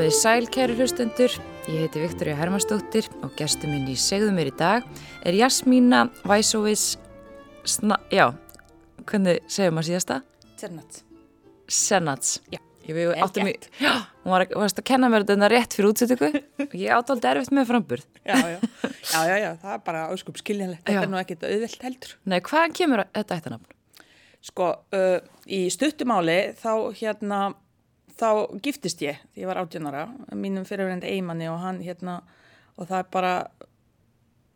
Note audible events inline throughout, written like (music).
Komiði sæl, kæru hlustendur. Ég heiti Viktoria Hermannsdóttir og gestur minn í segðu mér í dag er Jasmína Væsóvis, já, hvernig segjum maður síðasta? Sennats. Sennats. Já, ég áttum í, já, hún var, varst að kenna mér þetta rétt fyrir útsettöku og (laughs) ég áttaldi erfitt með framburð. Já, já, já, já, já, það er bara áskup skiljanlegt, þetta er nú ekkit auðvelt heldur. Nei, hvaðan kemur þetta eittanafn? Sko, uh, í stuttumáli þá hérna þá giftist ég því ég var átjónara mínum fyrirverðandi eigimanni og hann hérna og það er bara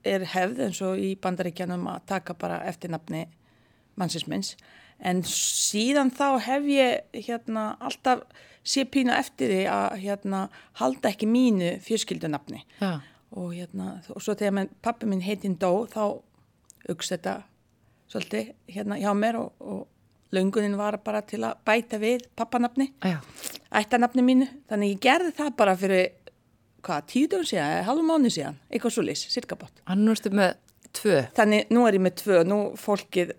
er hefð eins og í bandaríkjanum að taka bara eftir nafni mannsins en síðan þá hef ég hérna alltaf sé pína eftir því að hérna halda ekki mínu fjörskildunafni ja. og hérna og svo þegar pappi minn heitinn dó þá aukst þetta svolítið hérna hjá mér og, og Laungunin var bara til að bæta við pappanapni, ættanapni mínu. Þannig ég gerði það bara fyrir, hvað, tíu dögum síðan, halvu mánu síðan, eitthvað svo lís, cirka bort. Hann nústu með tvö? Þannig, nú er ég með tvö, nú fólkið,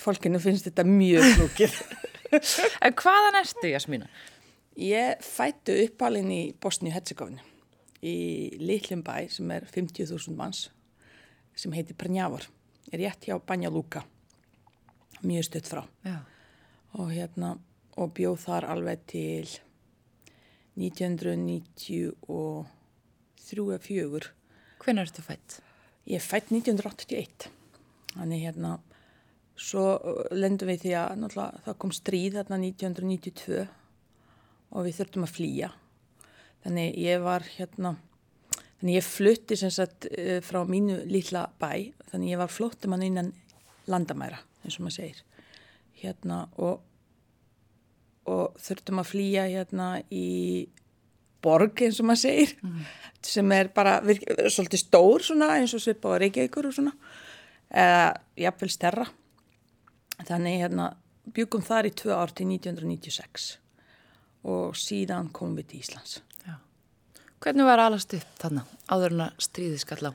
fólkinu finnst þetta mjög flúkið. (laughs) en hvaðan ertu, Jasmína? Ég fættu uppalinn í Bosníu-Herzegovinu, í litlum bæ sem er 50.000 manns, sem heitir Prnjavor, er rétt hjá Banja Luka mjög stutt frá Já og hérna og bjóð þar alveg til 1993 eða 4 Hvernig ertu fætt? Ég fætt 1981 þannig hérna svo lendum við því að það kom stríð þarna 1992 og við þurftum að flýja. Þannig ég var hérna þannig ég flutti sem sagt frá mínu lilla bæ. Þannig ég var flottum að innan landamæra eins og maður segir. Hérna og, og þurftum að flýja hérna í borg eins og maður segir mm. sem er bara virk, svolítið stór svona eins og svipa á Reykjavíkur og svona eða jafnvel stærra þannig hérna byggum þar í tvö ár til 1996 og síðan komum við til Íslands Já. Hvernig var allast upp þannig áður en að stríði skall á?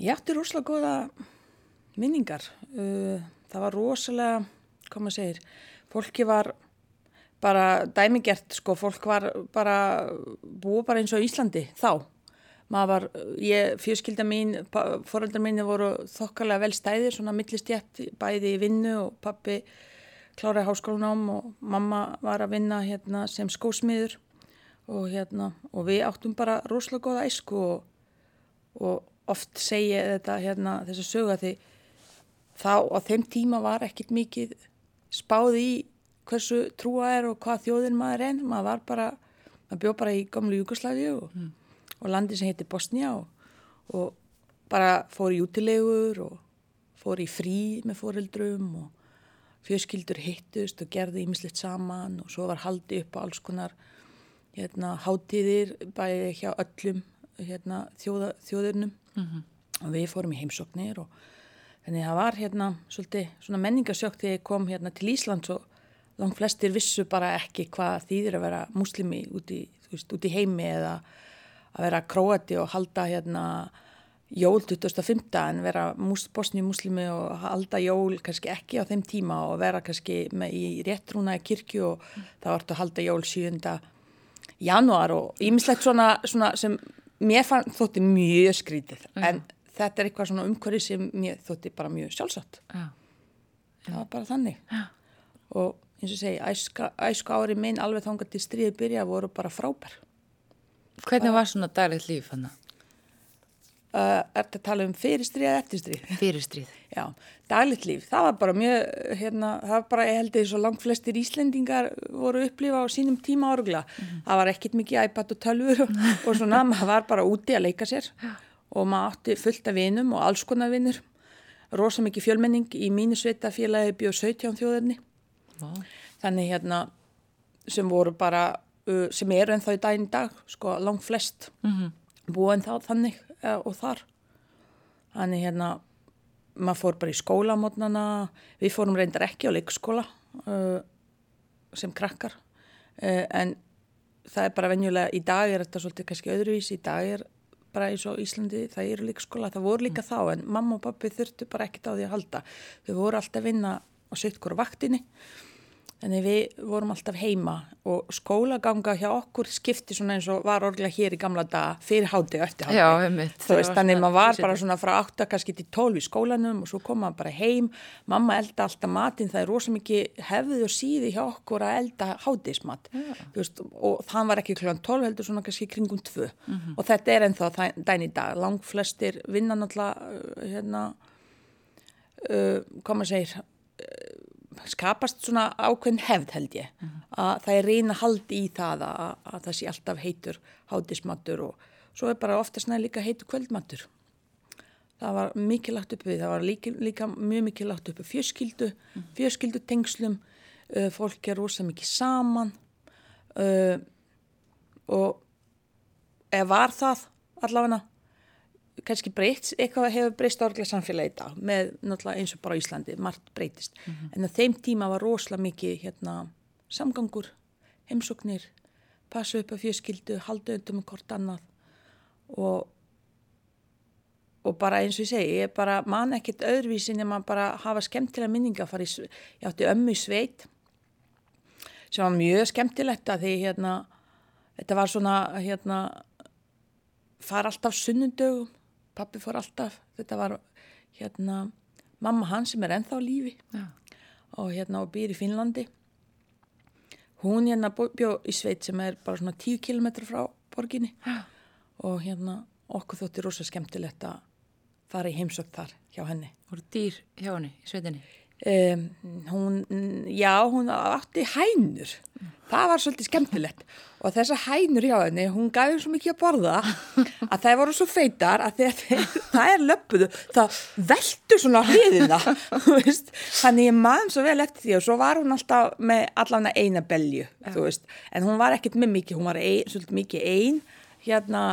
Ég ætti rosalega goða minningar uh, það var rosalega, hvað maður segir, fólki var bara dæmigert sko, fólk var bara búið bara eins og Íslandi þá. Var, ég, fjörskilda mín, foreldrar mín voru þokkarlega vel stæðir, svona millistjætt bæði í vinnu og pappi kláraði háskólanám og mamma var að vinna hérna sem skósmiður og hérna og við áttum bara rosalega góða æsku og, og oft segja þetta hérna þess að sögja því þá á þeim tíma var ekkit mikið spáð í hversu trúa er og hvað þjóðin maður er maður var bara, maður bjóð bara í gamlu Jugosláfi og, mm. og landi sem heitir Bosnia og, og bara fór í útilegur og fór í frí með fóreldrum og fjörskildur hittust og gerði ímislegt saman og svo var haldi upp á alls konar hérna, hátíðir bæði hjá öllum hérna, þjóða, þjóðurnum mm -hmm. og við fórum í heimsóknir og Þannig að það var hérna svolítið svona menningasjökt þegar ég kom hérna til Íslands og langt flestir vissu bara ekki hvað þýðir að vera muslimi út í, veist, út í heimi eða að vera króati og halda hérna jól 2005 en vera bosni muslimi og halda jól kannski ekki á þeim tíma og vera kannski með í réttrúna í kirkju og mm. það vart að halda jól 7. januar og ímislegt svona, svona sem mér fann þótti mjög skrítið mm. en þetta er eitthvað svona umhverfi sem mér þótti bara mjög sjálfsagt Já. það var bara þannig Já. og eins og segi æska, æska ári minn alveg þangar til stríði byrja voru bara frábær Hvernig var svona daglegt líf hann? Uh, er þetta að tala um fyrirstríð eða eftirstríð? (laughs) Fyrirstríð Já, daglegt líf, það var bara mjög hérna, það var bara, ég held að svo langt flestir Íslendingar voru upplifa á sínum tíma árugla, mm -hmm. það var ekkit mikið iPad og tölfur og, og svona, (laughs) maður var bara úti að leika sér Já og maður átti fullt af vinum og alls konar vinur rosa mikið fjölmenning í mínu sveitafélagi bjóð 17 þjóðirni wow. þannig hérna sem voru bara uh, sem eru ennþá í daginn dag sko langt flest mm -hmm. búið ennþá þannig uh, og þar þannig hérna maður fór bara í skólamotnana við fórum reyndar ekki á leikskóla uh, sem krakkar uh, en það er bara venjulega í dag er þetta svolítið kannski öðruvís í dag er bara eins og Íslandi, það eru líka skóla, það voru líka mm. þá en mamma og pappi þurftu bara ekkert á því að halda. Þau voru alltaf vinna á sitt hverju vaktinni Þannig við vorum alltaf heima og skólaganga hjá okkur skipti svona eins og var orðlega hér í gamla daga fyrir háti og eftir háti. Já, einmitt. Þú veist, þannig maður var bara svona frá 8 kannski til 12 í skólanum og svo kom maður bara heim. Mamma elda alltaf matinn, það er rosa mikið hefðið og síði hjá okkur að elda hátismat. Og það var ekki kljóðan 12 heldur svona kannski kringum 2. Mm -hmm. Og þetta er ennþá dæn í dag. Lang flestir vinna náttúrulega hérna, uh, hvað maður segir, skapast svona ákveðin hefð held ég. Mm -hmm. að það er reyna haldi í það að, að það sé alltaf heitur hátismatur og svo er bara ofta snæði líka heitur kvöldmatur. Það var mikið lagt uppi það var líka, líka mjög mikið lagt uppi fjörskildu, mm -hmm. fjörskildu tengslum uh, fólk er rosa mikið saman. Uh, og eða var það allavega kannski breytt, eitthvað hefur breyst orðlega samfélagi í dag með náttúrulega eins og bara Íslandi, margt breytist. Mm -hmm. en á þeim tíma var rosalega mikið hérna, samgangur, heimsóknir passa upp á fjöskildu halda öndum um hvort annað. Og og bara eins og ég segi, ég er bara man ekkert öðruvísin en maður bara hafa skemmtilega minninga að fara í, ég átti ömmu í sveit sem var mjög skemmtilegt að því hérna þetta var svona hérna fara alltaf sunnundögum pappi fór alltaf, þetta var hérna mamma hans sem er enþá lífi Já. og hérna og býr í Finnlandi hún hérna bjó í sveit sem er bara svona 10 km frá borginni Já. og hérna okkur þótti rosa skemmtilegt að fara í heimsökt þar hjá henni. Voru dýr hjá henni í sveitinni? Um, hún, já, hún átti hænur. Það var svolítið skemmtilegt. Og þessa hænur hjá henni hún gæði svo mikið að borða (laughs) að það voru svo feitar að þeir, það er löpuðu það veldu svona hliðina (laughs) þannig ég maður svo vel eftir því og svo var hún alltaf með allavega eina belju en hún var ekkert með mikið, hún var ein, svolítið mikið einn hérna,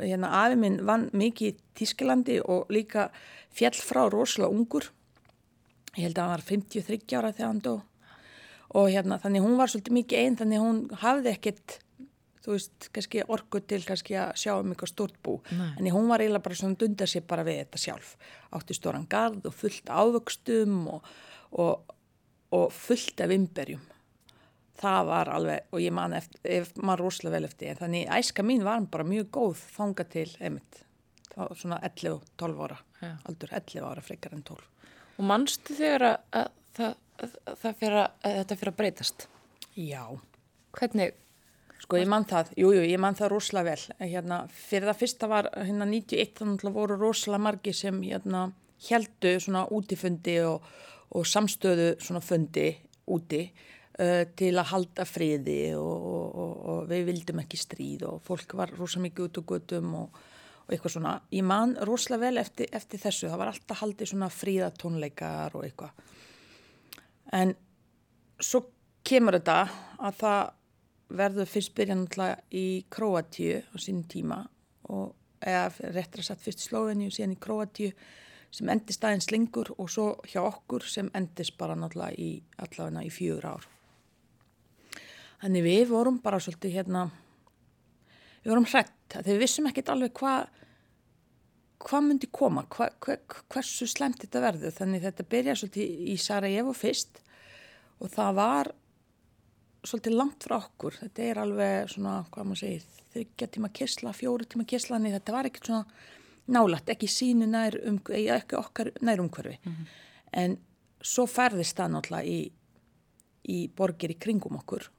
hérna afi minn vann mikið í Tísklandi og líka fjall frá rosalega ungur ég held að hann var 53 ára þegar hann dó. Og hérna þannig hún var svolítið mikið einn þannig hún hafði ekkert þú veist, kannski orgu til kannski að sjá um eitthvað stort bú. Nei. en hún var eiginlega bara svona dundar sér bara við þetta sjálf. Átti stóran gard og fullt ávöxtum og, og, og fullt af imberjum það var alveg, og ég man eftir, ef maður rosalega vel eftir, þannig æska mín var bara mjög góð þanga til einmitt, svona 11-12 ára Já. aldur 11 ára frekar en 12 Og mannstu þegar að, að, að, að þetta fyrir að breytast? Já. Hvernig? Sko ég mann það, jújú, jú, ég mann það rosalega vel. Hérna, fyrir það fyrsta var hérna 91, þannig að voru rosalega margi sem hérna heldu svona útifundi og, og samstöðu svona fundi úti uh, til að halda friði og, og, og við vildum ekki stríð og fólk var rosalega mikið út og gutum og og eitthvað svona, ég man rosalega vel eftir, eftir þessu, það var alltaf haldið svona fríðatónleikar og eitthvað. En svo kemur þetta að það verður fyrst byrjan alltaf í Kroatíu á sínum tíma og eða réttra satt fyrst í Slóvenju síðan í Kroatíu sem endist aðeins lengur og svo hjá okkur sem endist bara náttúrulega í allavegna í fjögur ár. Þannig við vorum bara svolítið hérna við vorum hrætt þegar við vissum ekkert alveg hvað hvað myndi koma, hva, hva, hversu slemt þetta verður, þannig þetta byrja svolítið í Sarajevo fyrst og það var svolítið langt frá okkur, þetta er alveg svona, hvað maður segir, þryggja tíma kessla, fjóru tíma kessla, en þetta var ekkert svona nálat, ekki sínu nær um, ekki okkar nær umhverfi. Mm -hmm. en svo ferðist það náttúrulega í, í borgir í kringum okkur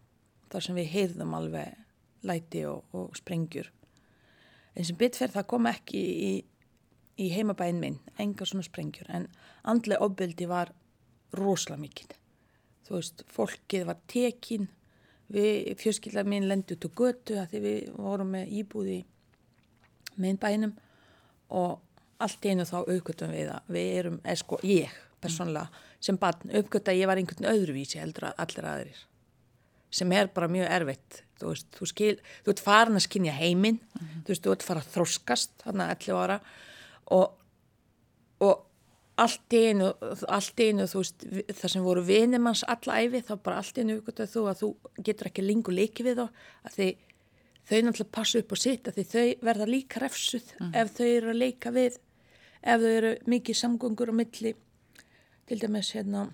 þar sem við heyrðum alveg læti og, og sprengjur. En sem bitferð það kom ekki í, í heimabæðin minn, enga svona sprengjur. En andlega ofbeldi var rosalega mikið þú veist, fólkið var tekin. Við, fjölskyldar minn lendi út á götu að því við vorum með íbúði með bænum og allt einu þá aukvöldum við að við erum, eða sko ég persónulega, sem barn, aukvöld að ég var einhvern öðruvísi heldur að allir aðrir sem er bara mjög erfitt þú veist, þú skil, þú ert farin að skinja heiminn, mm -hmm. þú veist, þú ert farin að þróskast þarna 11 ára og, og allt einu, allt einu þú veist, það sem voru vinimanns alla æfi, þá bara allt einu þú að þú getur ekki lengur leiki við þá að því þau náttúrulega passa upp á sitt að því þau verða líka refsuð mm -hmm. ef þau eru að leika við ef þau eru mikið samgöngur á milli til dæmis hérna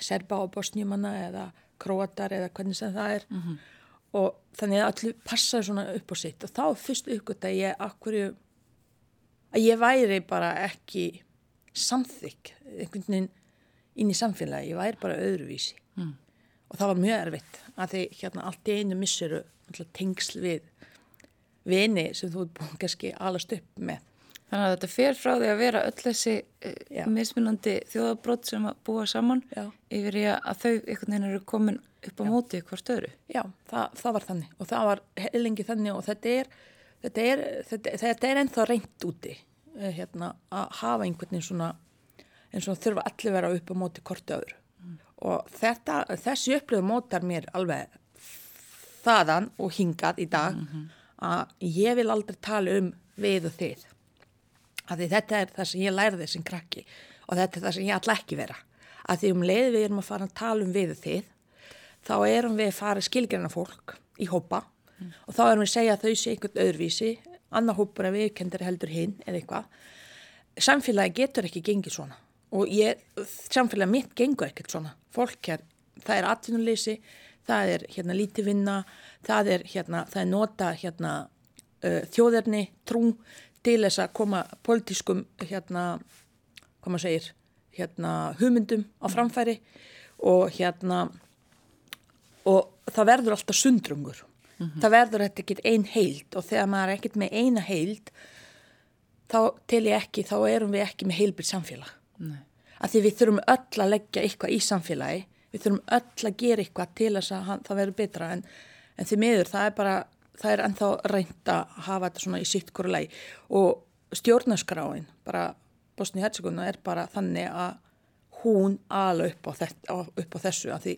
serba og bosnjumanna eða króatar eða hvernig sem það er. Mhm. og þannig að allir passaði svona upp á sitt. Og þá fyrst uppgötta ég akkurju að ég væri bara ekki samþykk einhvern veginn inn í samfélagi, ég væri bara öðruvísi. Mm. og það var mjög erfitt að því hérna allt í einu missuru tengsl við vini sem þú ert búin kannski alast upp með Þannig að þetta fer frá því að vera öll þessi Já. uh, mismunandi þjóðabrótt sem að búa saman Já. yfir í að þau einhvern veginn eru komin upp á móti hvort öðru. Já, það, það var þannig og það var lengi þannig og þetta er, þetta er, þetta, þetta er ennþá reynd úti eh, hérna, að hafa einhvern veginn svona eins og þurfa allir vera upp á móti kortu öðru og þetta, þessi upplöðu mótar mér alveg þaðan og hingað í dag að ég vil aldrei tala um við og þið að þetta er það sem ég lærði sem krakki og þetta er það sem ég ætla ekki vera. Að því um leið við erum að fara að tala um við þið þá erum við að fara skilgjörna fólk í hópa og þá erum við að segja að þau sé einhvern öðruvísi annar hópur að við kendir heldur hinn eða eitthvað. Samfélagi getur ekki gengið svona og ég, samfélagi mitt gengur ekkert svona. Fólk hér, það er atvinnuleysi það er hérna lítið vinna það er hérna, það er nota hérna uh, þjóðarni, trú til þess að koma politískum hérna, hvað maður segir hérna hugmyndum á framfæri og hérna og það verður alltaf sundrungur. Það verður þetta ekkit ein heild og þegar maður er ekkit með eina heild þá til ég ekki þá erum við ekki með heilbyrð samfélag. Nei. að því við þurfum öll að leggja eitthvað í samfélagi við þurfum öll að gera eitthvað til þess að hann, það verður betra en, en því miður það er bara það er ennþá reynd að hafa þetta svona í sitt hverju lagi og stjórnarskráin bara Bosni-Herzegovina er bara þannig að hún ala upp á, þetta, upp á þessu að því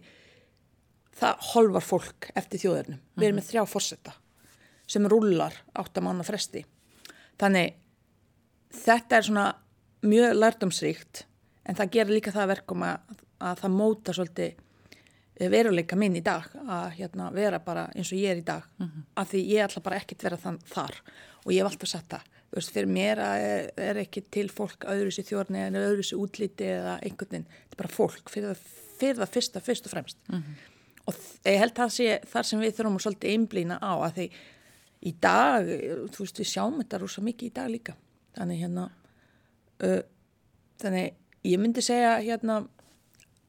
það holvar fólk eftir þjóðurnum. Við erum með þrjá fórsetta sem rúlar áttamanna fresti. Þannig þetta er svona mjög lærdomsríkt en það gerir líka það verkum að, að það móta svolítið veruleika minn í dag að hérna, vera bara eins og ég er í dag mm -hmm. af því ég ætla bara ekkert vera þann þar. Og ég hef alltaf sagt það. Þú veist, fyrir mér er, er ekki til fólk öðru sér þjórni en öðru sér útliti eða einhvern veginn, þetta er bara fólk fyrir það, fyrir það fyrsta, fyrst og fremst. Mm -hmm. og ég held það sé þar sem við þurfum að svolítið einblýna á að því í dag, þú veist, við sjáum þetta rosa mikið í dag líka. Þannig hérna uh, þannig ég myndi segja hérna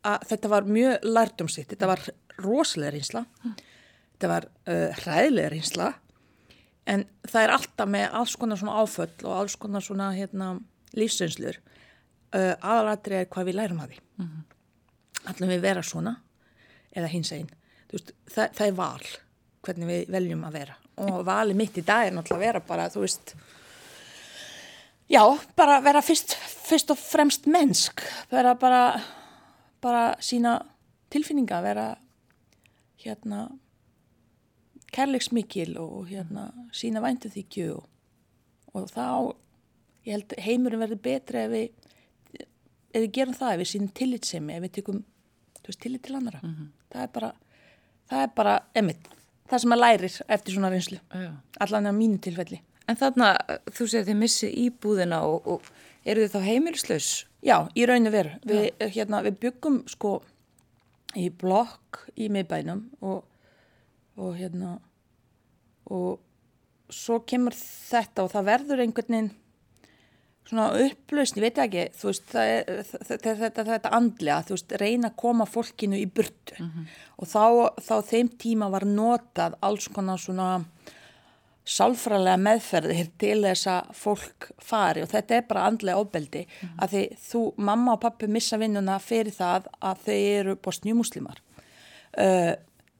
að þetta var mjög lærdomsitt, þetta var rosalega reynsla, þetta var uh, hræðilega reynsla. En það er alltaf með alls konar svona áföll og alls konar svona hérna, lífsreynslur. Uh, aðalatri er hvað við lærum að því. Mm -hmm. allir við vera svona eða hins einn það, það er val hvernig við veljum að vera. Og vali mitt í dag er náttúrulega að vera bara þú veist já, bara vera fyrst, fyrst og fremst mennsk. Vera bara bara sína tilfinninga vera hérna kærleiksmikil og hérna sína væntuþykju og, og þá ég held heimurinn verður betri ef við ef við gerum það, ef við sínum tillitsemi ef við tykum veist, tillit til annara mm -hmm. það er bara það er bara, emitt, það sem að lærir eftir svona reynslu, Já. allan á mínu tilfelli En þarna, þú segir þið missi íbúðina og, og eru þið þá heimilislaus? Já, í rauninu veru. Við, hérna, við byggum sko í blokk í miðbænum og, og hérna og svo kemur þetta og það verður einhvern veginn svona upplausn, ég veit ekki, þú veist, það er, þetta, þetta, þetta andlega, þú veist, reyna að koma fólkinu í burtu mm -hmm. og þá, þá þeim tíma var notað alls konar svona sálfræðilega meðferðir til þess að fólk fari og þetta er bara andlega ofbeldi mm. að því þú, mamma og pappi missa vinnuna fyrir það að þau eru bostnjúmuslimar uh,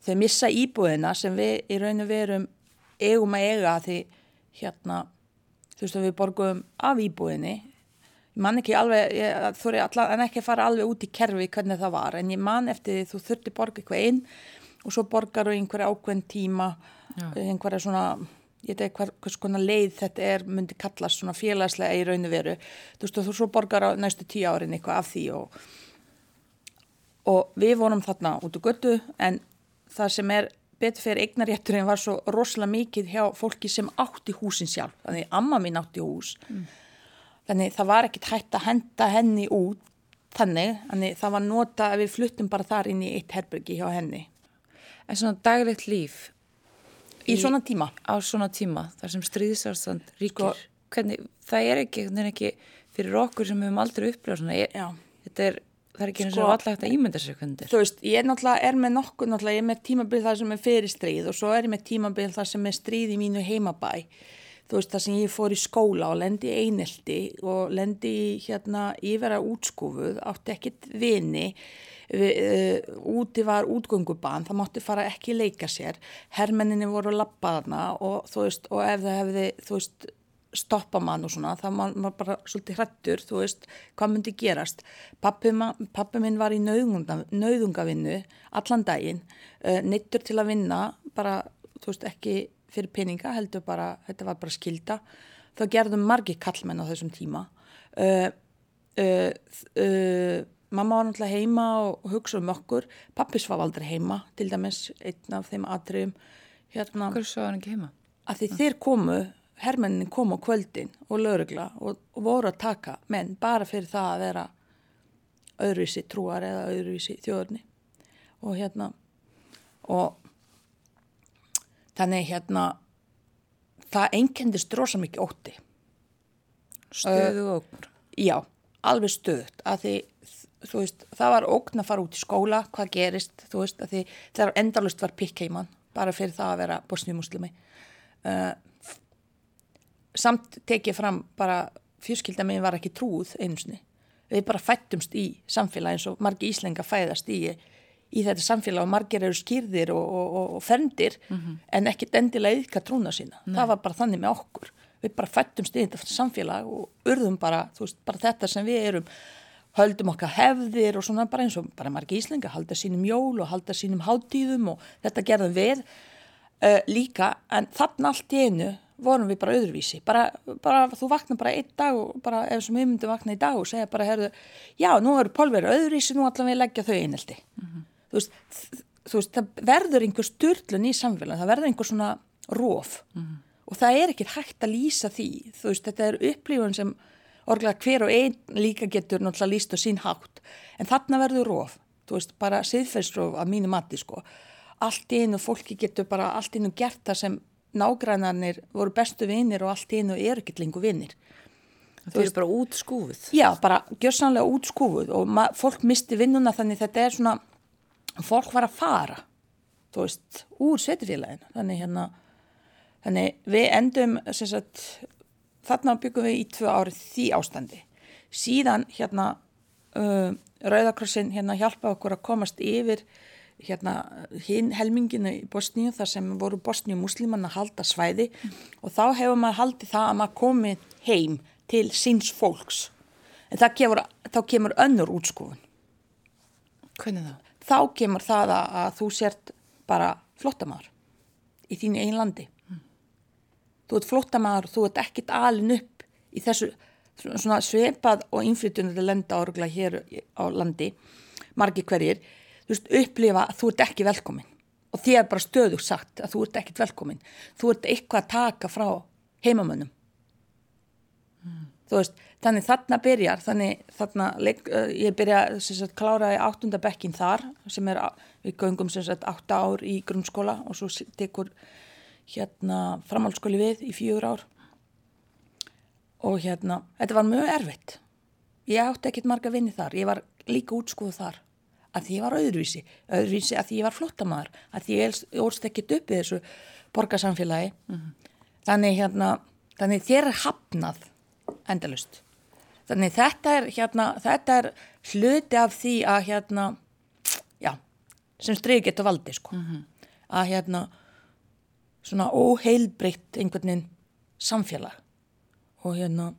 þau missa íbúðina sem við í raun og verum eigum að eiga að því hérna þú veist að við borgum af íbúðinni ég man ekki alveg ég, þú er alltaf en ekki að fara alveg út í kerfi hvernig það var en ég man eftir því þú þurfti borga eitthvað inn og svo borgar þú einhverja ákveðin tíma Já. einhverja svona ég veit ekki hvers konar leið þetta er myndi kallast svona félagslega í rauninu veru þú veist og þú svo borgar á næstu tíu árin eitthvað af því og, og við vorum þarna út á götu en það sem er betur fyrir eignarétturinn var svo rosalega mikið hjá fólki sem átti húsin sjálf þannig amma mín átti hús mm. þannig það var ekkit hægt að henda henni út þannig, þannig það var nota að við fluttum bara þar inn í eitt herbyrgi hjá henni. En svona daglegt líf Í, í svona tíma? Á svona tíma, þar sem stríðsarstand ríkir. Sko, Hvernig, það er ekki, er ekki fyrir okkur sem við höfum aldrei upplifað svona. Ég, þetta er, það er ekki eins Sko- og sér hvernig þetta er. Þú veist, ég náttúrulega er með nokkuð, náttúrulega ég er með tímabil þar sem er fyrir stríð og svo er ég með tímabil þar sem er stríð í mínu heimabæ. Þú veist, þar sem ég fór í skóla og lendi í einelti og lendi í hérna yfira útskúfuð, átti ekkit vini, úti var útgönguban, það mátti fara ekki leika sér, hermenninni voru lappaðna og þú veist, og ef það hefði, þú veist, stoppa mann og svona, það var bara svolítið hrættur, þú veist, hvað myndi gerast. Pappi, pappi minn var í nauðunga, nauðungavinnu allan daginn, uh, neittur til að vinna, bara, þú veist, ekki fyrir peninga, heldur bara, þetta var bara skilda. Það gerðum margi kallmenn á þessum tíma. Uh, uh, uh, mamma var náttúrulega heima og hugsa um okkur. Pappi svaf aldrei heima, til dæmis, einn af þeim atriðum. Hérna, Hver er hann ekki heima? að því þeir komu, hermennin kom á kvöldin og laurugla og, og voru að taka menn bara fyrir það að vera öðruvísi trúar eða öðruvísi þjóðurni og hérna og þannig hérna það einkendist rosa mikið ótti Stöðu ógn. já, alveg stöðt að því þú veist, það var ógn að fara út í skóla hvað gerist, þú veist, að því þegar endalust var pikkheiman, bara fyrir það að vera bosniumuslimi uh, samt tekið fram bara fjörskilda megin var ekki trúð einsni, við bara fættumst í samfélag eins og margi íslenga fæðast í í þetta samfélag og margir eru skýrðir og, og, og, og ferndir en ekkit endilega yðka trúna sína. Það var bara þannig með okkur. Við bara fættumst í þetta samfélag og urðum bara, þú veist, bara þetta sem við erum höldum okkar hefðir og svona bara eins og bara margir íslenga halda sínum jól og halda sínum hátíðum og þetta gerðum við uh, líka. En þannig allt í einu vorum við bara öðruvísi. Bara, bara þú vakna bara einn dag og bara ef sem við myndum vakna í dag og segja bara herðu, já nú eru pólveri öðruvísi nú allan við leggja þau einelti. Þú, veist, þú veist það verður einhver styrlun í samfélagin það verður einhver svona róf og það er ekki hægt að lýsa því. Þú veist þetta er upplifun sem orglega hver og einn líka getur náttúrulega lýst á sín hátt en þarna verður róf þú veist bara siðferðsróf að mínu mati sko allt í einu fólki getur bara allt í einu gert það sem nágrænarnir voru bestu vinnir og allt í einu eru ekki lengur vinnir. Þau eru bara út skúfuð. Já, bara gjörsanlega útskúfuð og fólk misti vinnuna þannig þetta er svona, fólk var að fara, þú veist, úr sveitufélaginu. Þannig hérna, þannig við endum, sagt, þarna byggum við í tvö árið því ástandi. Síðan hérna, uh, Rauðakrossin hérna hjálpa okkur að komast yfir hérna hinn helminginu í Bosníu þar sem voru Bosníu muslimann að halda svæði og þá hefur maður haldið það að maður komi heim til síns fólks. En það kemur, þá kemur önnur útskúfun. Hvernig þá? Þá kemur það að, að þú sért bara flottamæður í þínu einn landi. Þú ert flottamæður, þú ert ekkit alin upp í þessu svona svepað og innflytjunandi lenda áruglega hér á landi, margi hverjir, þú veist, upplifa að þú ert ekki velkomin. Og því er bara stöðug sagt að þú ert ekkit velkomin. Þú ert eitthvað að taka frá heimamönnum. Þú veist, þannig þarna byrjar, þannig þarna, ég byrja sagt klára í áttunda bekkin þar sem er, við göngum sem sagt átta ár í grunnskóla og svo tekur hérna framhaldsskóli við í fjögur ár og hérna, þetta var mjög erfitt. Ég átti ekkit marga vinni þar, ég var líka útskúð þar að því ég var öðruvísi, öðruvísi að því ég var flottamæður, að því ég ólst ekkit upp í þessu borgarsamfélagi. Þannig hérna, þannig þér er hafnað endalust. Þannig þetta er hérna, þetta er hluti af því að hérna, já, sem streið getur valdi, sko. Að hérna, svona óheilbreytt einhvern veginn samfélag. Og hérna,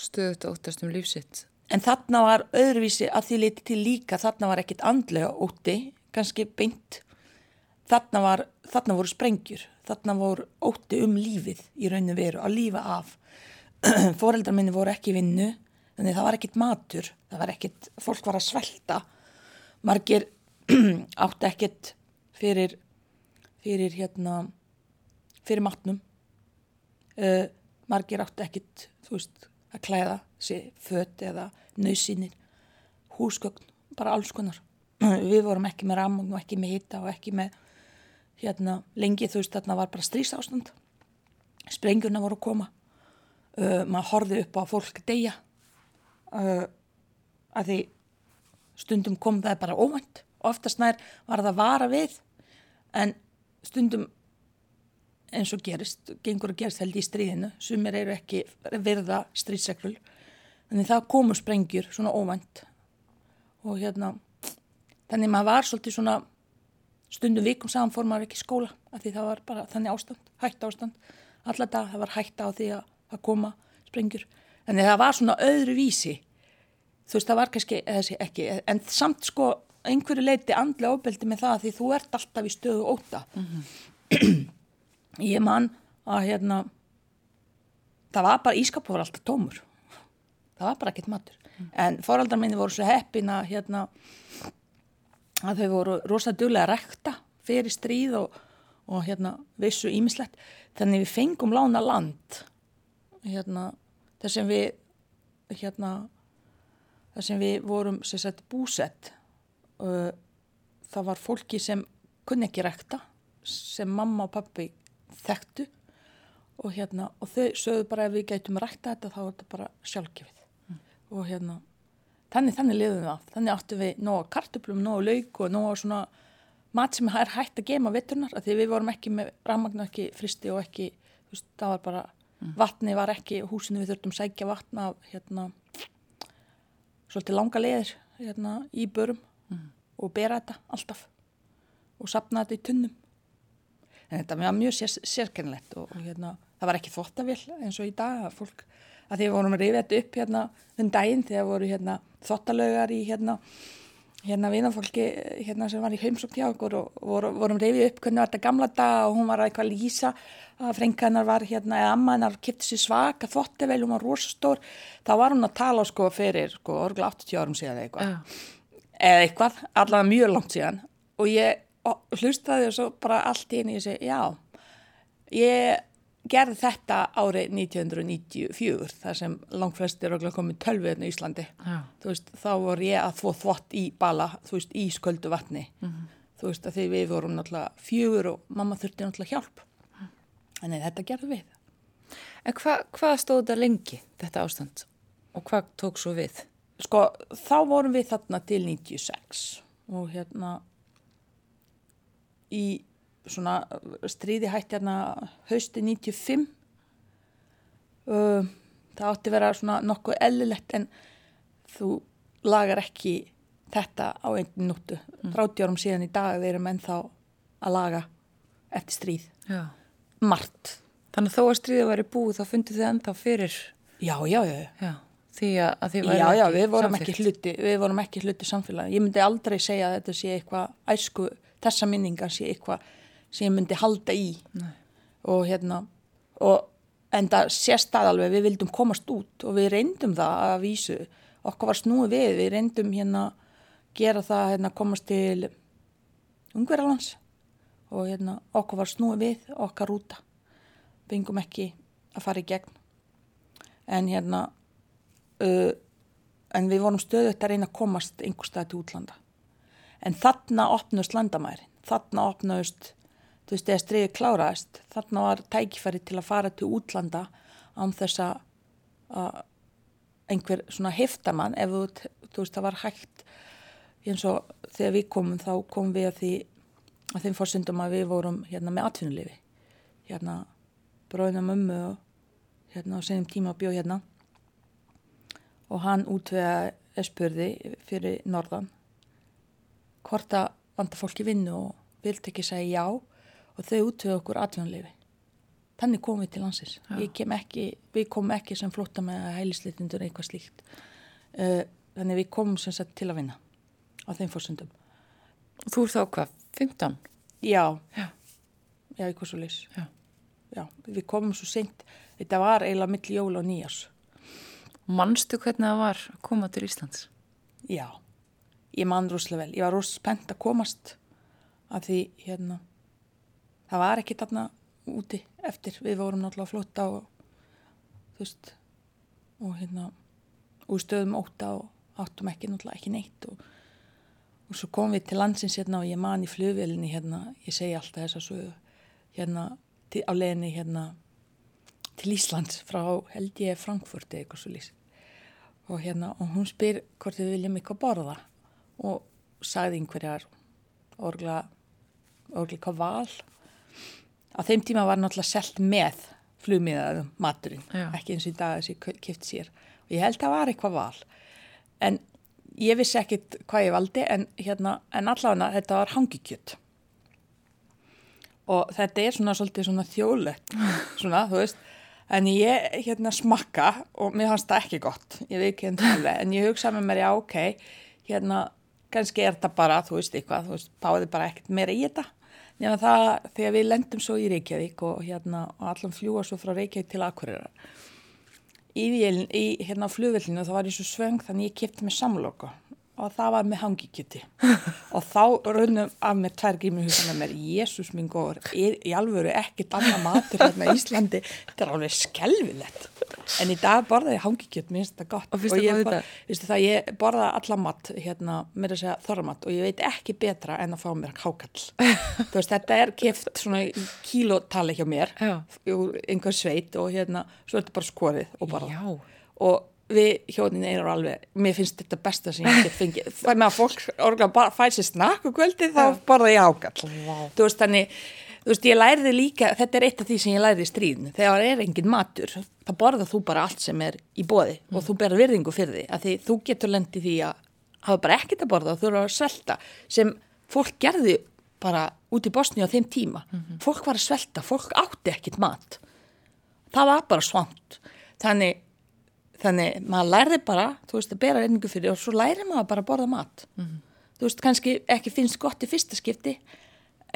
Stöðut og óttast um lífsitt. En þarna var öðruvísi að því liti til líka, þarna var ekkit andlega ótti, kannski beint. Þarna, var, þarna voru sprengjur, þarna voru ótti um lífið í rauninu veru, að lífa af. (clears throat) Fóreldrar minni voru ekki vinnu, þannig það var ekkit matur, það var ekkit, fólk var að svelta. Margir (clears throat) átti ekkit fyrir, fyrir hérna, fyrir matnum. Uh, margir átti ekkit, þú veist, að klæða sér fött eða nöðsynir. húsgögn, bara alls konar. Við vorum ekki með ramugn og ekki með hitta og ekki með, hérna, lengi þú veist, þarna var bara strís ástand. Sprengjurna voru að koma. Uh, maður horfið upp á fólk deyja. Uh, að því stundum kom það bara óvænt. Oftast nær var það vara við, en stundum eins og gerist, gengur að gerist held í stríðinu, sumir eru ekki verða stríðseglul, þannig það komu sprengjur svona óvænt. Og hérna, þannig maður var svolítið svona stundum vikum saman fór maður ekki skóla, af því það var bara þannig ástand, hægt ástand, alla dag það var hægt á því að, að koma sprengjur, þannig það var svona öðru vísi, þú veist það var kannski þessi ekki, en samt sko einhverju leiti andlega óbeldi með það því þú ert alltaf í stöðu óta mm -hmm. Ég man að hérna það var bara, ískapu var alltaf tómur það var bara ekkert matur mm. en foraldar minni voru svo heppin að hérna að þau voru rosalega duglega að rekta fyrir stríð og, og hérna vissu ímislegt þannig við fengum lána land hérna þar sem við hérna þar sem við vorum sagt, búsett uh, það var fólki sem kunni ekki rekta sem mamma og pappi þekktu og hérna og þau sögðu bara ef við gætum rekta þetta þá er þetta bara sjálfgefið mm. og hérna þannig þannig liðum við af þannig áttum við nóga kartuplum, nóga lauk og nóga svona mat sem er hægt að gema vitturnar af því við vorum ekki með rafmagn ekki fristi og ekki veist, það var bara mm. vatni var ekki húsinu við þurftum sækja vatna hérna svolítið langa leðir hérna í börum mm. og bera þetta alltaf og sapna þetta í tunnum en þetta var mjög sér, sérkennlegt og, og hérna, það var ekki þottavill eins og í dag að fólk að því við vorum að rifja þetta upp hérna þenn daginn þegar voru hérna þottalögar í hérna hérna vinafólki hérna sem var í heimsókn hjá okkur og voru, vorum rifið upp hvernig var þetta gamla dag og hún var að eitthvað lýsa að frenganar var hérna eða amma hennar kipti sér svaka þottavel, hún var rosastór. Þá var hún að tala sko fyrir sko orgla 80 árum síðan eitthvað. Uh eða eitthvað, allavega mjög langt síðan. Og ég hlustaði og svo bara allt í henni og segi já ég gerði þetta árið 1994 þar sem langt flestir komið tölviðin í Íslandi. Veist, þá voru ég að þvó þvott í bala þú veist, í sköldu vatni. Mm -hmm. þú veist, að því við vorum náttúrulega fjögur og mamma þurfti náttúrulega hjálp. En þetta gerði við. En hva, hvað stóð þetta lengi, þetta ástand? Og hvað tók svo við? sko þá vorum við þarna til 96 og hérna í svona stríði hætti hérna hausti 95 uh, það átti vera svona nokkuð ellilegt en þú lagar ekki þetta á einn núttu mm. 30 árum síðan í dag við erum ennþá að laga eftir stríð. Já. margt. Þannig að þó að stríði væri búið þá fundið þið ennþá fyrir? Já, já, já, já. Því að þið væri já, já, við vorum ekki hluti við vorum ekki hluti samfélagi ég myndi aldrei segja að þetta sé eitthvað æsku, þessa minningar sé eitthvað sem ég myndi halda í. Nei. og hérna og, en það sést að alveg við vildum komast út og við reyndum það að vísu. Okkur var snúið við við reyndum hérna gera það hérna komast til Ungverðalans og hérna okkur var snúið við okkar úta bengum ekki að fara í gegn. En hérna uh, en við vorum stöðut að reyna að komast einhver stað til útlanda en þarna opnust landamæri þarna opnust þú veist, eða streiði kláraðist þarna var tækifæri til að fara til útlanda án þess að einhver svona heftamann ef þú, þú veist, það var hægt eins og þegar við komum þá komum við að því að þeim fórsendum að við vorum hérna með atvinnulefi hérna bróðina mömmu og hérna á senjum tíma bjóð hérna. Og hann útvega spurði fyrir norðan hvort að vanda fólki vinnu og vilt ekki segja já og þau útvega okkur atvinnuleyfi. Þannig komum við til hansins kem við komum ekki sem flotta með heilisleitindur eitthvað slíkt. Uh, þannig við komum sem sagt til að vinna á þeim fórsöndum og þú er þá hvað, 15? já, já, já eitthvað svo leys já. já, við komum svo seint. Þetta var eiginlega mill jól og nýjars Manstu hvernig það var að koma til Íslands? Já, ég mann rúslega vel. Ég var rúst spennt að komast að því hérna, það var ekki þarna úti eftir. Við vorum náttúrulega flotta og þú veist, og hérna, úr stöðum óta og áttum ekki náttúrulega ekki neitt og, og svo komum við til landsins hérna og ég man í flugvelinni hérna, ég segi alltaf þess að svo hérna til, á leginni hérna til Íslands frá held ég Frankfurt eða eitthvað svo lýs og hérna og hún spyr hvort við viljum eitthvað borða og sagði einhverjar orgla orgla hvað val. Á þeim tíma var náttúrulega selt með flugmiðaðum maturinn, Já. ekki eins og í dag þessi kipt sér. Og ég held að það var eitthvað val. En ég vissi ekkit hvað ég valdi en, hérna, en allavega þetta var hangikjöt. Og þetta er svona svolítið svona þjóðlegt (laughs) svona, þú veist. En ég hérna smakka og mér fannst það ekki gott. Ég veit ekki alveg en ég hugsa með mér já ok hérna kannski er þetta bara þú veist eitthvað þú veist báði bara ekkert meira í þetta. Nema það þegar við lendum svo í Reykjavík og hérna og allan fljúa svo frá Reykjavík til Akureyrar í, í hérna flugvillinu þá var ég svo svöng þannig ég kipti með samloka og það var með hangikjöti. (laughs) Og þá runnum af mér tvær grímur hugsa með mér, Jésús minn góður er í alvöru ekkert annað matur hérna í Íslandi, þetta er alveg skelvilegt en í dag borðaði ég hangikjöt mér finnst þetta gott. Og þér ég, bor- það, ég borðaði alla mat hérna, mér að segja þorramat og ég veit ekki betra en að fá mér hákall þú veist, þetta er kift svona í kílótali hjá mér einhver sveit og hérna svo er þetta bara skorið og bara Já. og við hjónin eru alveg mér finnst þetta besta sem ég get fengið. (laughs) Það með að fólk orðlega bara fæ sér snakk og kvöldi þá borða ég ákall Vá. þú veist þannig þú veist ég læriði líka, þetta er eitt af því sem ég læriði í stríðinu. Þegar er engin matur þá borða þú bara allt sem er í bóði og þú berða virðingu fyrir því að því þú getur lendið því að hafa bara ekkert að borða og þú eru að svelta sem fólk gerði bara út í Bosni á þeim tíma. Fólk var að svelta, fólk átti ekkert mat. Það var bara svont þannig þannig maður lærði bara, þú veist, að bera reyningu fyrir og svo læri maður bara að borða mat. Þú veist, kannski ekki finnst gott í fyrsta skipti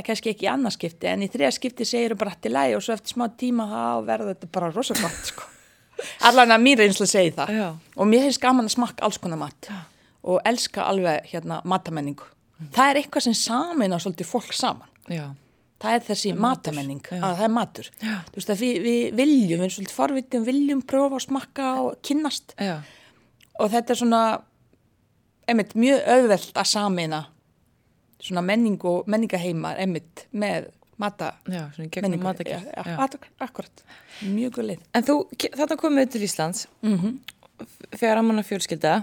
kannski ekki í annað skipti en í þriða skipti segir bara til lægi og svo eftir smá tíma þá verður þetta bara rosa gott sko. (laughs) allan að mér reynslu segi það Já. og mér finnst gaman að smakka alls konar mat og elska alveg hérna matamenningu það er eitthvað sem samin á svolítið fólk saman Já. það er þessi matamenning já. að það er matur Já. veist að við, við viljum, við erum svolítið forvitum viljum prófa að smakka og kynnast Já. og þetta er svona einmitt mjög auðvelt að samina svona menning og menningaheimar einmitt með mata Já, matargerð. Já, Já. akkurat, mjög guð leið. En þú, þetta komið til Íslands. Mm þegar að manna fjölskylda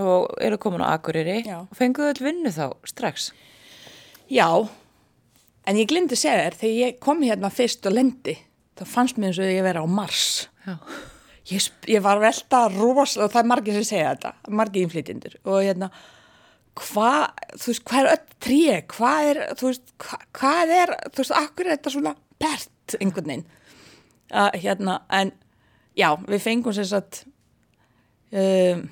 og eru komin á Akureyri og fenguðu öll vinnu þá strax. Já, en ég glimti að segja þér þegar ég kom hérna fyrst og lendi þá fannst mér eins og ég vera á Mars. Ég, ég var velta ros og það er margir sem segja þetta, margir innflytjendur. Og hérna hvað, þú veist, hvað er öll tré? Hvað er, þú veist, hva, hvað er þú veist, akkur er þetta svona pert einhvern veginn? Uh, hérna, en já, við fengum sem sagt um,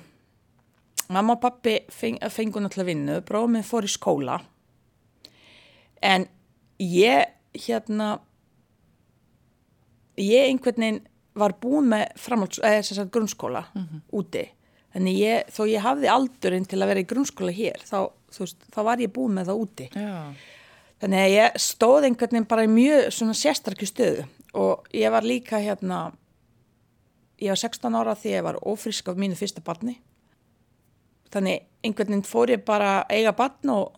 mamma og pappi feng, fengu náttúrulega vinnu, bróðum minn fór í skóla. En ég hérna ég einhvern veginn var búin með framhalds, eða sem sagt grunnskóla úti, þannig ég, þó ég hafði aldurinn til að vera í grunnskóla hér þá, veist, þá var ég búin með það úti. Já. þannig að ég stóð einhvern veginn bara í mjög svona sérstarki stöðu. Og ég var líka hérna ég var 16 ára því ég var ófrísk af mínu fyrsta barni. Þannig einhvern veginn fór ég bara eiga barn og,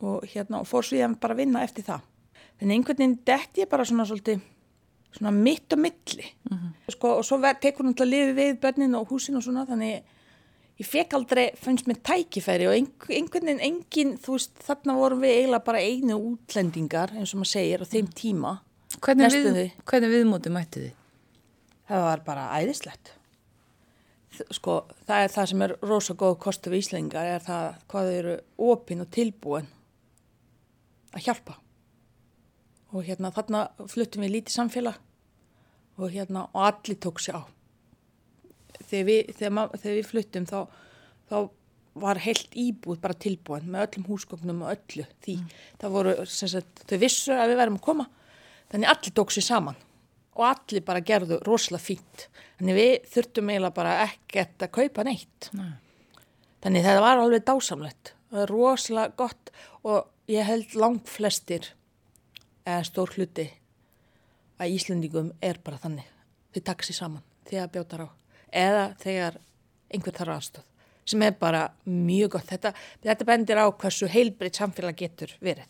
og hérna og fór ég bara vinna eftir það. Þannig einhvern veginn dett ég bara svona svolítið svona mitt og milli. Sko, og svo tekur hún til að lifi við börnin og húsin og svona þannig ég fekk aldrei, fannst mér tækifæri og einhver- einhvern veginn engin, þú veist, þarna vorum við eiginlega bara einu útlendingar eins og maður segir á þeim tíma. Hvernig, við, hvernig viðmóti mættu þið? það var bara æðislegt. Sko, það er það sem er rosa góð kostu við Íslengar er það hvað þau eru opin og tilbúin að hjálpa. Og hérna þarna fluttum við lítið samfélag og hérna og allir tók sér á þegar við, þegar, þegar við fluttum þá, þá var heilt íbúð bara tilbúin með öllum húsgögnum og öllu því það voru, sem sagt, þau vissu að við værum að koma þannig allir tók sér saman og allir bara gerðu rosalega fínt. Þannig við þurftum eiginlega bara ekkert að kaupa neitt. Nei. þannig það var alveg dásamlegt rosalega gott og ég held langt flestir eða stór hluti að Íslendingum er bara þannig. Þau taka sér saman þegar bjótar á eða þegar einhver þarf aðstöð sem er bara mjög gott. Þetta, þetta bendir á hversu heilbreytt samfélag getur verið.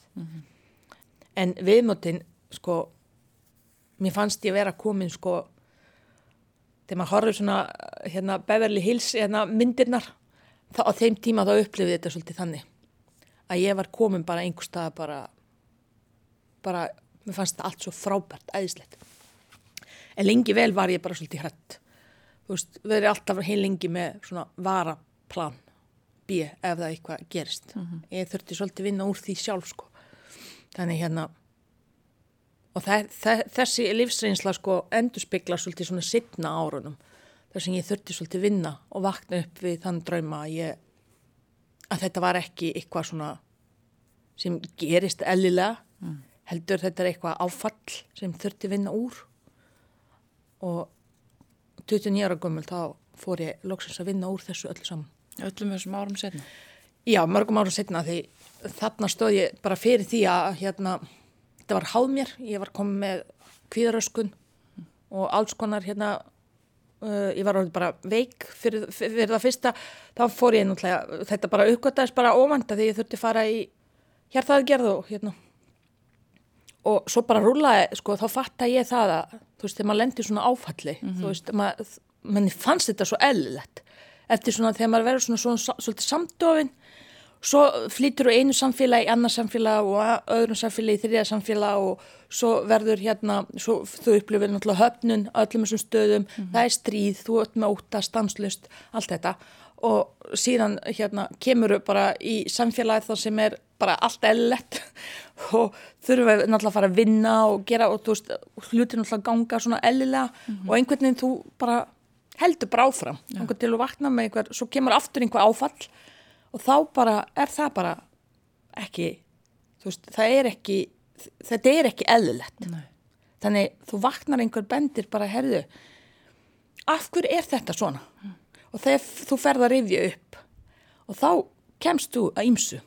En viðmótin, sko, mér fannst ég vera komin, sko, þegar maður horfður svona, hérna, Beverly Hills, hérna, myndirnar, þá á þeim tíma þá upplifið þetta svolítið þannig. Að ég var komin bara einhver stað bara, bara, mér fannst þetta allt svo frábært, æðislegt. En lengi vel var ég bara svolítið hrætt. Veist, verið alltaf heil lengi með svona varaplan B ef það eitthvað gerist. Ég þurfti svolítið vinna úr því sjálf, sko. Þannig hérna, og það, það, þessi lífsreynsla sko endur spekla svolítið svona sittna árunum. Þar sem ég þurfti svolítið vinna og vakna upp við þann drauma að ég, að þetta var ekki eitthvað svona sem gerist ellilega, heldur þetta er eitthvað áfall sem þurfti vinna úr og 29 ára gömul þá fór ég loksins að vinna úr þessu öllu saman. Öllum þessum árum setna. Já, mörgum árum setna því þarna stóð ég bara fyrir því að hérna, þetta var háð mér, ég var komið með kvíðaröskun og alls konar hérna, uh, ég var orðið bara veik fyrir, fyrir það fyrsta, þá fór ég náttúrulega, þetta bara uppgöttaðist bara óvanda því ég þurfti fara í hjartaðgerð og hérna og svo bara rúlaði, sko, þá fatta ég það að, þú veist, þegar maður lendir svona áfalli, þú veist, maður, manni fannst þetta svo eðlilegt, eftir svona þegar maður verður svona, svona, samdofin, svo flýtur úr einu samfélagi í annað samfélag og öðrum samfélagi í þriða samfélag og svo verður hérna, svo þú upplifir náttúrulega höfnun öllum þessum stöðum, það er stríð, þú ert með óta, stanslust, allt þetta. Og síðan hérna kemur bara í samfélagi það sem er bara allt ellett (laughs) og þurfum við náttúrulega að fara að vinna og gera og þú veist, hlutir náttúrulega ganga svona ellilega og einhvern veginn þú bara heldur bara áfram, einhvern til að vakna með einhver, svo kemur aftur einhver áfall og þá bara er það bara ekki, þú veist, það er ekki, þetta er ekki eðlilegt. Nei. Þannig þú vaknar einhver bendir bara, herðu, af hverju er þetta svona? Og þegar þú ferð að rifja upp og þá kemst þú að ýmsu.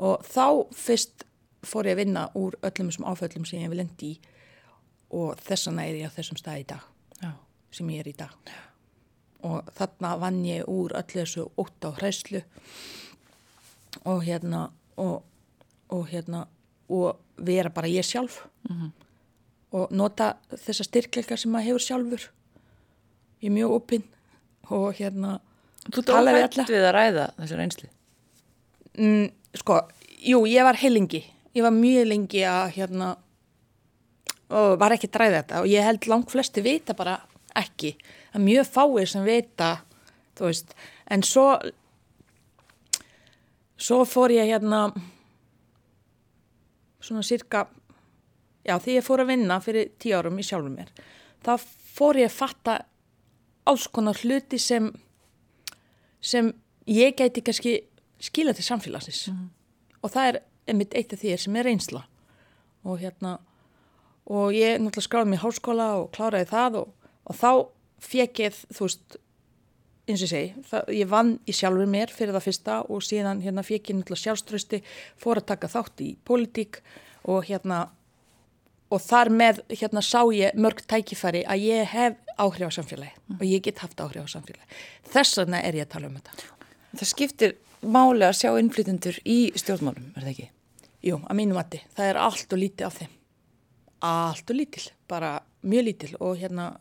Og þá fyrst fór ég að vinna úr öllum þessum áföllum sem ég hef lendi í og þessana er ég á þessum stað í dag, Já. sem ég er í dag. Og þarna vann ég úr öllu þessu ótt á hræslu og hérna og, og hérna og vera bara ég sjálf og nota þessa styrkleika sem maður hefur sjálfur ég er mjög opinn og hérna Þú tók alla við að ræða þessu reynsli. Mm, sko, jú, ég var heilingi ég var mjög lengi að hérna var ekki dræða þetta. Og ég held langt flesti vita bara ekki. Að mjög fáir sem vita þú veist, en svo svo fór ég hérna svona cirka já, því ég fór að vinna fyrir tíu árum í sjálfum mér þá fór ég að fatta alls konar hluti sem sem ég gæti kannski skila til samfélagsins. Og það er einmitt eitt af því sem er reynsla. Og hérna og ég náttúrulega skráði mig í háskóla og kláraði það og, og þá fekk ég, þú veist eins og ég segi, það, ég vann í sjálfur mér fyrir það fyrsta og síðan hérna fekk ég náttúrulega sjálfströsti, fór að taka þátt í pólitík og hérna og þar með hérna sá ég mörg tækifæri að ég hef áhrif á samfélagi og ég get haft áhrif á samfélagi þess vegna er ég að tala um þetta. Það skiptir máli að sjá innflytundur í stjórnmálum, er það ekki? Jú, að mínu mati, það er allt og lítið af þeim. Allt og lítil, bara mjög lítil. Og hérna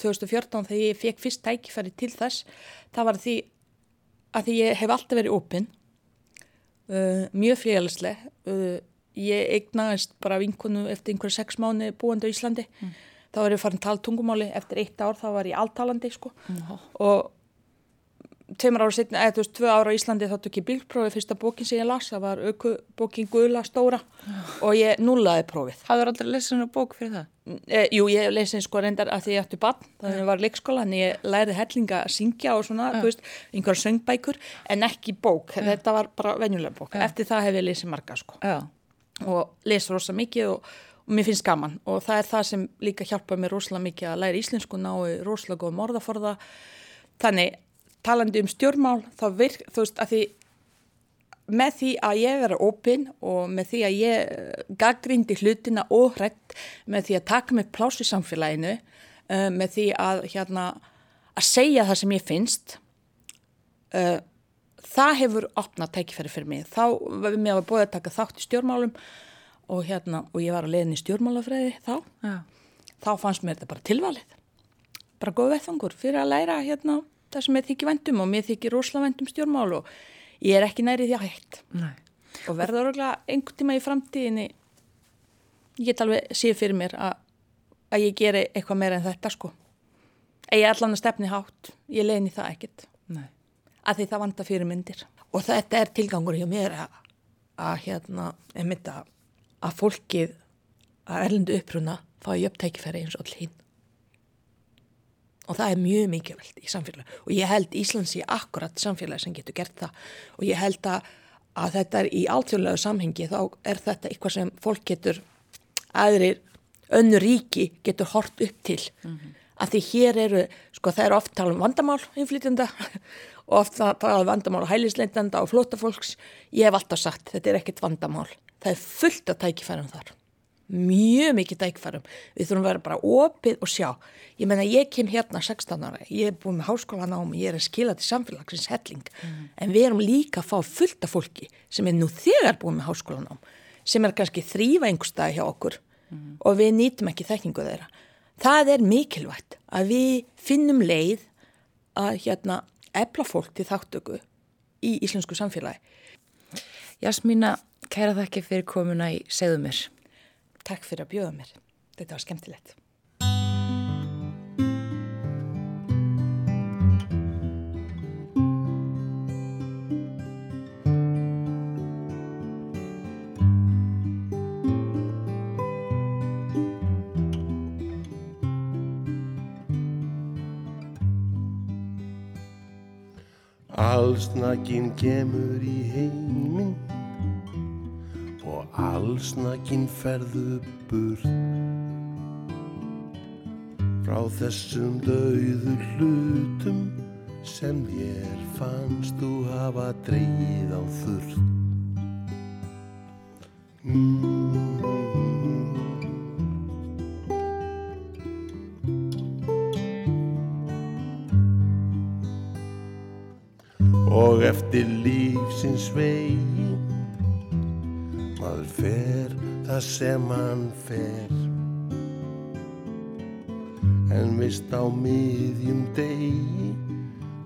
2014 þegar ég fekk fyrst tækifæri til þess það var því að því ég hef alltaf verið opinn uh, mjög fríalisleg uh, ég eignaðist bara vinkonu eftir einhverja sex mánu búandi á Íslandi. Þá var ég farin tal tungumáli. Eftir eitt ár þá var ég alltalandi sko. Og tveimur ára setna, eða þú veist, tvö ára á Íslandi þá tók ég bílprófið. Fyrsta bókin sem ég las það var bókin Guðla stóra. Og ég nullaði prófið. Hafður aldrei lesið hennar bók fyrir það? e, Jú, ég lesi sko reyndar að því ég ætti bann þannig að ég var í leikskóla en ég læriði hellinga að syngja og svona, þú veist, einhverja söngbækur en ekki bók, þetta var bara venjulega bók, eftir það hef ég lesið marga sko. Já. og les rosa mikið og, og mér finnst gaman. Og það er það sem líka hjálpa mér rosalega mikið að læra íslensku nái rosalega góð morðaforða. Þannig talandi um stjórnmál þá virk, þú veist að því með því að ég vera opinn og með því að ég gaggrindi hlutina og hrætt með því að taka mig pláss í samfélaginu uh, með því að hérna að segja það sem ég finnst uh, það hefur opnað tækifæri fyrir mig. Þá var mér að búið að taka þátt í stjórnmálum og hérna og ég var að leiðin í stjórnmálafræði þá. Já. þá fannst mér þetta bara tilvalið. Bara góð vettfangur fyrir að læra hérna það sem ég þykir vendum og mér þykir rosalega vendum stjórnmál og ég er ekki næri því að hægt Nei. og verður örgulega einhvern tíma í framtíðinni ég get alveg séð fyrir mér að, að ég geri eitthvað meira en þetta sko. Ég er allan að stefni hátt ég leini það ekkert. Nei. að því það vanda fyrir myndir og þetta er tilgangur hjá mér að, að hérna, að, að fólkið að erlendu uppruna fái upptækifæri eins og all hinn og það er mjög mikilvægt í samfélagi og ég held Íslands í akkurat samfélagi sem getur gert það. Og ég held að, að þetta er í alþjóðlega samhengi þá er þetta eitthvað sem fólk getur aðrir önnur ríki getur hort upp til. Mm -hmm. að því hér eru, sko það er oft tala um vandamál innflytjanda (laughs) og oft tala um vandamál hælisleindanda og flótafólks, ég hef alltaf sagt þetta er ekkert vandamál, það er fullt að tækifærum þar mjög mikið dækfærum, við þurfum að vera bara opið og sjá, ég menna ég kem hérna 16 ára, ég er búin með háskólan á mig ég er að skila til samfélagsins helling. Mm. en við erum líka að fá fullt af fólki sem er nú þegar búin með háskólan á sem er kannski þrýfa einhverstaði hjá okkur mm. og við nýtum ekki þekkingu þeirra. Það er mikilvægt að við finnum leið að hérna efla fólk til þáttöku í íslensku samfélagi. Jasmína, kæra þakki fyrir komuna í Segðu mér Takk fyrir að bjóða mér. Þetta var skemmtilegt. Allsnakinn kemur í og allsnakinn ferðu burt frá þessum dauðu hlutum sem þér fannst þú hafa dreyið á þurrt. Mm. Og eftir lífsins vegi maður fer það sem hann fer. En vist á miðjum degi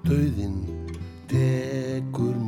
döðin tekur mál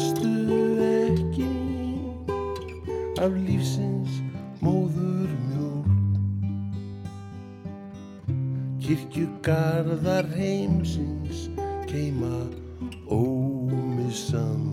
metnastu ekki af lífsins móður mjólk. Kirkjugarðar heimsins keima ómissandi